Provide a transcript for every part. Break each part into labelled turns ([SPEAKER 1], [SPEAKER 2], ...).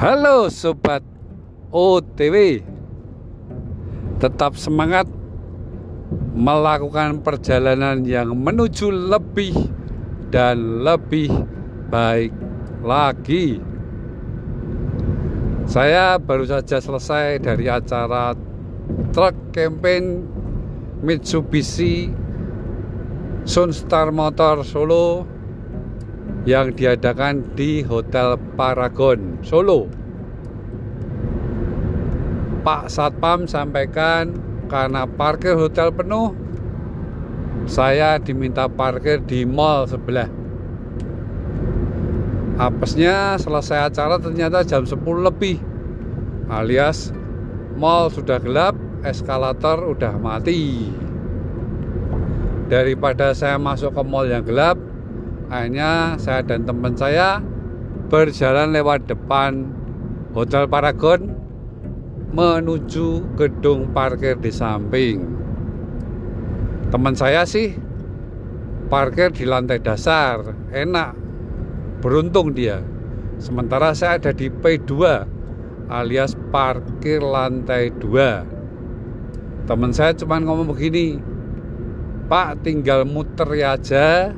[SPEAKER 1] Halo sobat OTW Tetap semangat melakukan perjalanan yang menuju lebih dan lebih baik lagi. Saya baru saja selesai dari acara truk campaign Mitsubishi Sunstar Motor Solo yang diadakan di Hotel Paragon Solo. Pak Satpam sampaikan karena parkir hotel penuh, saya diminta parkir di mall sebelah. Apesnya selesai acara ternyata jam 10 lebih alias mall sudah gelap, eskalator udah mati. Daripada saya masuk ke mall yang gelap, akhirnya saya dan teman saya berjalan lewat depan Hotel Paragon menuju gedung parkir di samping. Teman saya sih parkir di lantai dasar, enak, beruntung dia. Sementara saya ada di P2 alias parkir lantai 2. Teman saya cuma ngomong begini, Pak tinggal muter aja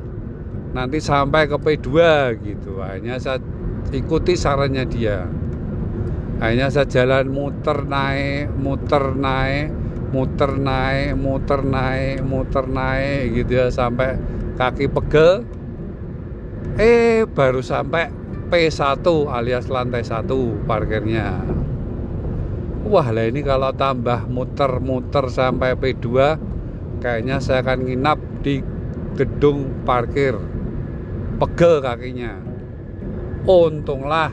[SPEAKER 1] nanti sampai ke P2 gitu. Akhirnya saya ikuti sarannya dia. Akhirnya saya jalan muter naik muter naik muter naik muter naik muter naik gitu ya sampai kaki pegel. Eh baru sampai P1 alias lantai 1 parkirnya. Wah lah ini kalau tambah muter-muter sampai P2 kayaknya saya akan nginap di gedung parkir pegel kakinya. Untunglah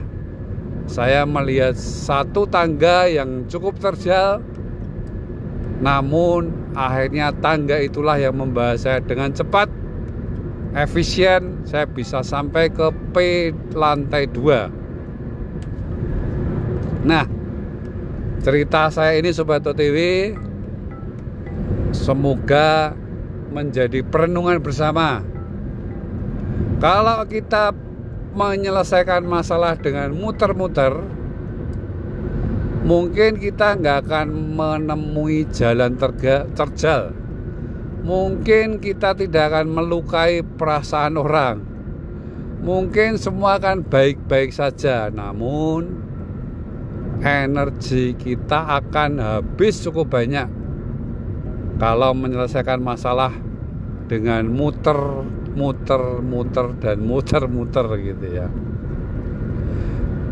[SPEAKER 1] saya melihat satu tangga yang cukup terjal. Namun akhirnya tangga itulah yang membawa saya dengan cepat efisien. Saya bisa sampai ke P lantai 2 nah cerita saya ini Sobat OTW semoga menjadi perenungan bersama kalau kita menyelesaikan masalah dengan muter-muter, mungkin kita nggak akan menemui jalan terga, terjal. Mungkin kita tidak akan melukai perasaan orang. Mungkin semua akan baik-baik saja, namun energi kita akan habis cukup banyak kalau menyelesaikan masalah dengan muter muter-muter dan muter-muter gitu ya.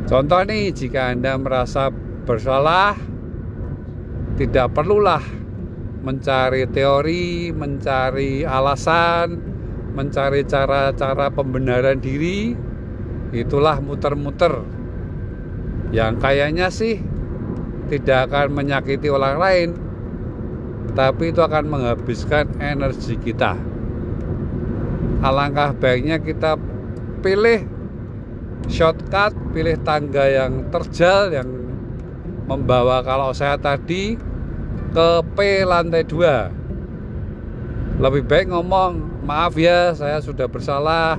[SPEAKER 1] Contoh nih jika Anda merasa bersalah tidak perlulah mencari teori, mencari alasan, mencari cara-cara pembenaran diri. Itulah muter-muter. Yang kayaknya sih tidak akan menyakiti orang lain, tapi itu akan menghabiskan energi kita alangkah baiknya kita pilih shortcut, pilih tangga yang terjal yang membawa kalau saya tadi ke P lantai 2 lebih baik ngomong maaf ya saya sudah bersalah.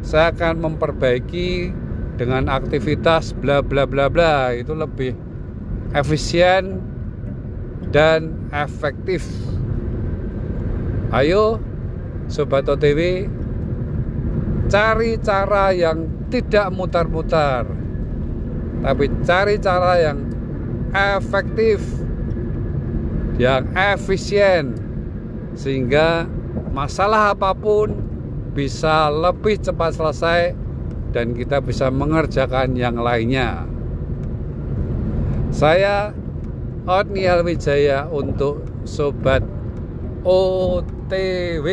[SPEAKER 1] Saya akan memperbaiki dengan aktivitas bla bla bla bla. Itu lebih efisien dan efektif. Ayo Sobat OTW cari cara yang tidak mutar-mutar tapi cari cara yang efektif yang efisien sehingga masalah apa pun bisa lebih cepat selesai dan kita bisa mengerjakan yang lainnya. Saya Otniel Wijaya untuk Sobat OTW